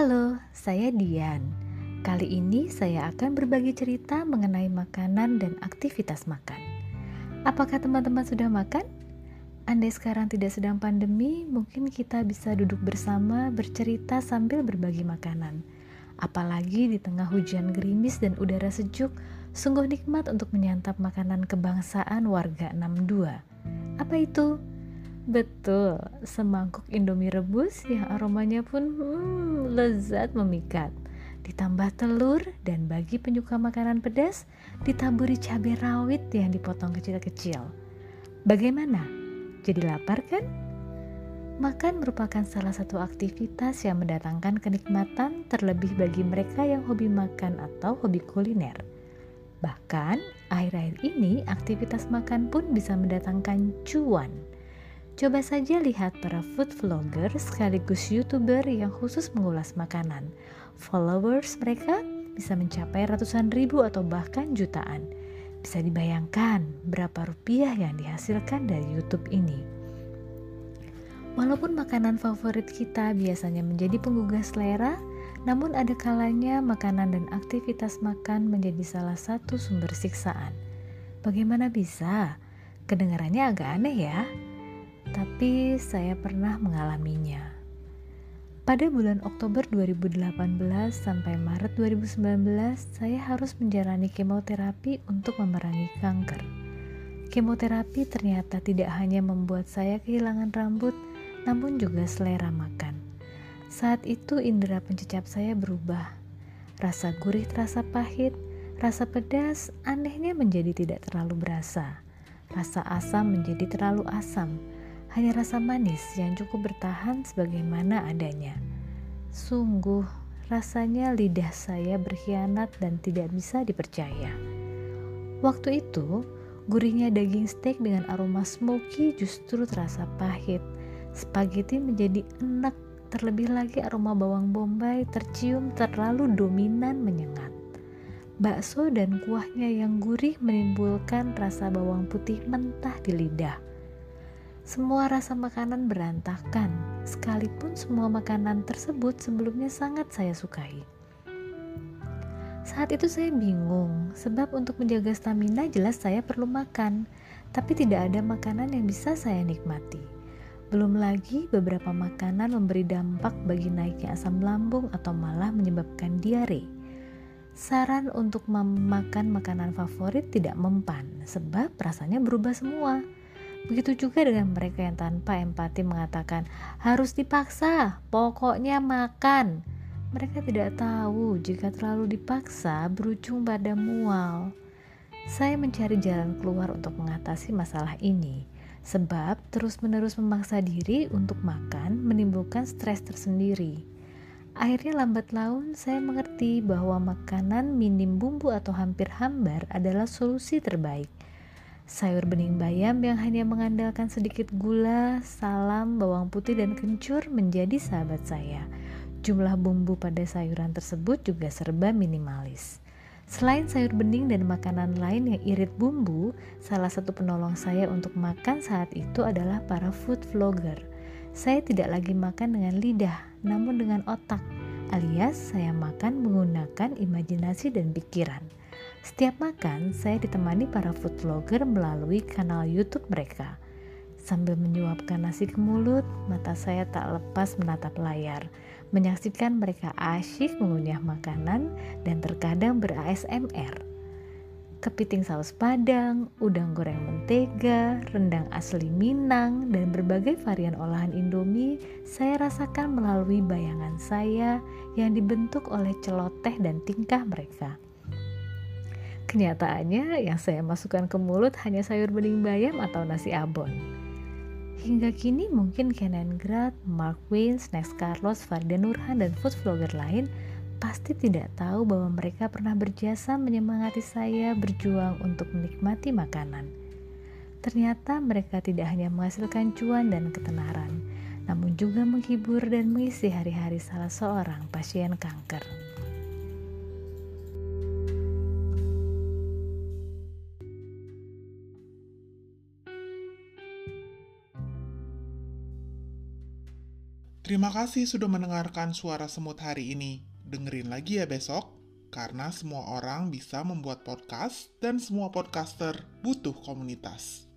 Halo, saya Dian. Kali ini saya akan berbagi cerita mengenai makanan dan aktivitas makan. Apakah teman-teman sudah makan? Andai sekarang tidak sedang pandemi, mungkin kita bisa duduk bersama bercerita sambil berbagi makanan. Apalagi di tengah hujan gerimis dan udara sejuk, sungguh nikmat untuk menyantap makanan kebangsaan warga 62. Apa itu? Betul, semangkuk Indomie rebus yang aromanya pun hmm, lezat memikat. Ditambah telur dan bagi penyuka makanan pedas, ditaburi cabai rawit yang dipotong kecil-kecil. Bagaimana? Jadi lapar kan? Makan merupakan salah satu aktivitas yang mendatangkan kenikmatan terlebih bagi mereka yang hobi makan atau hobi kuliner. Bahkan, akhir-akhir ini aktivitas makan pun bisa mendatangkan cuan. Coba saja lihat para food vlogger sekaligus youtuber yang khusus mengulas makanan. Followers mereka bisa mencapai ratusan ribu atau bahkan jutaan. Bisa dibayangkan berapa rupiah yang dihasilkan dari YouTube ini. Walaupun makanan favorit kita biasanya menjadi penggugah selera, namun ada kalanya makanan dan aktivitas makan menjadi salah satu sumber siksaan. Bagaimana bisa? Kedengarannya agak aneh ya tapi saya pernah mengalaminya. Pada bulan Oktober 2018 sampai Maret 2019, saya harus menjalani kemoterapi untuk memerangi kanker. Kemoterapi ternyata tidak hanya membuat saya kehilangan rambut, namun juga selera makan. Saat itu indera pencecap saya berubah. Rasa gurih terasa pahit, rasa pedas anehnya menjadi tidak terlalu berasa. Rasa asam menjadi terlalu asam hanya rasa manis yang cukup bertahan sebagaimana adanya. Sungguh, rasanya lidah saya berkhianat dan tidak bisa dipercaya. Waktu itu, gurihnya daging steak dengan aroma smoky justru terasa pahit. Spaghetti menjadi enak, terlebih lagi aroma bawang bombay tercium terlalu dominan menyengat. Bakso dan kuahnya yang gurih menimbulkan rasa bawang putih mentah di lidah semua rasa makanan berantakan, sekalipun semua makanan tersebut sebelumnya sangat saya sukai. Saat itu saya bingung, sebab untuk menjaga stamina jelas saya perlu makan, tapi tidak ada makanan yang bisa saya nikmati. Belum lagi beberapa makanan memberi dampak bagi naiknya asam lambung atau malah menyebabkan diare. Saran untuk memakan makanan favorit tidak mempan, sebab rasanya berubah semua. Begitu juga dengan mereka yang tanpa empati mengatakan harus dipaksa, pokoknya makan. Mereka tidak tahu jika terlalu dipaksa berujung pada mual. Saya mencari jalan keluar untuk mengatasi masalah ini, sebab terus-menerus memaksa diri untuk makan menimbulkan stres tersendiri. Akhirnya lambat laun saya mengerti bahwa makanan minim bumbu atau hampir hambar adalah solusi terbaik sayur bening bayam yang hanya mengandalkan sedikit gula, salam, bawang putih, dan kencur menjadi sahabat saya. Jumlah bumbu pada sayuran tersebut juga serba minimalis. Selain sayur bening dan makanan lain yang irit bumbu, salah satu penolong saya untuk makan saat itu adalah para food vlogger. Saya tidak lagi makan dengan lidah, namun dengan otak, alias saya makan menggunakan imajinasi dan pikiran. Setiap makan, saya ditemani para food vlogger melalui kanal YouTube mereka. Sambil menyuapkan nasi ke mulut, mata saya tak lepas menatap layar, menyaksikan mereka asyik mengunyah makanan dan terkadang ber-ASMR. Kepiting saus padang, udang goreng mentega, rendang asli Minang, dan berbagai varian olahan Indomie saya rasakan melalui bayangan saya yang dibentuk oleh celoteh dan tingkah mereka. Kenyataannya yang saya masukkan ke mulut hanya sayur bening bayam atau nasi abon. Hingga kini mungkin Kenan Grad, Mark Wayne, Snacks Carlos, Farida Nurhan, dan food vlogger lain pasti tidak tahu bahwa mereka pernah berjasa menyemangati saya berjuang untuk menikmati makanan. Ternyata mereka tidak hanya menghasilkan cuan dan ketenaran, namun juga menghibur dan mengisi hari-hari salah seorang pasien kanker. Terima kasih sudah mendengarkan suara semut hari ini. Dengerin lagi ya besok, karena semua orang bisa membuat podcast dan semua podcaster butuh komunitas.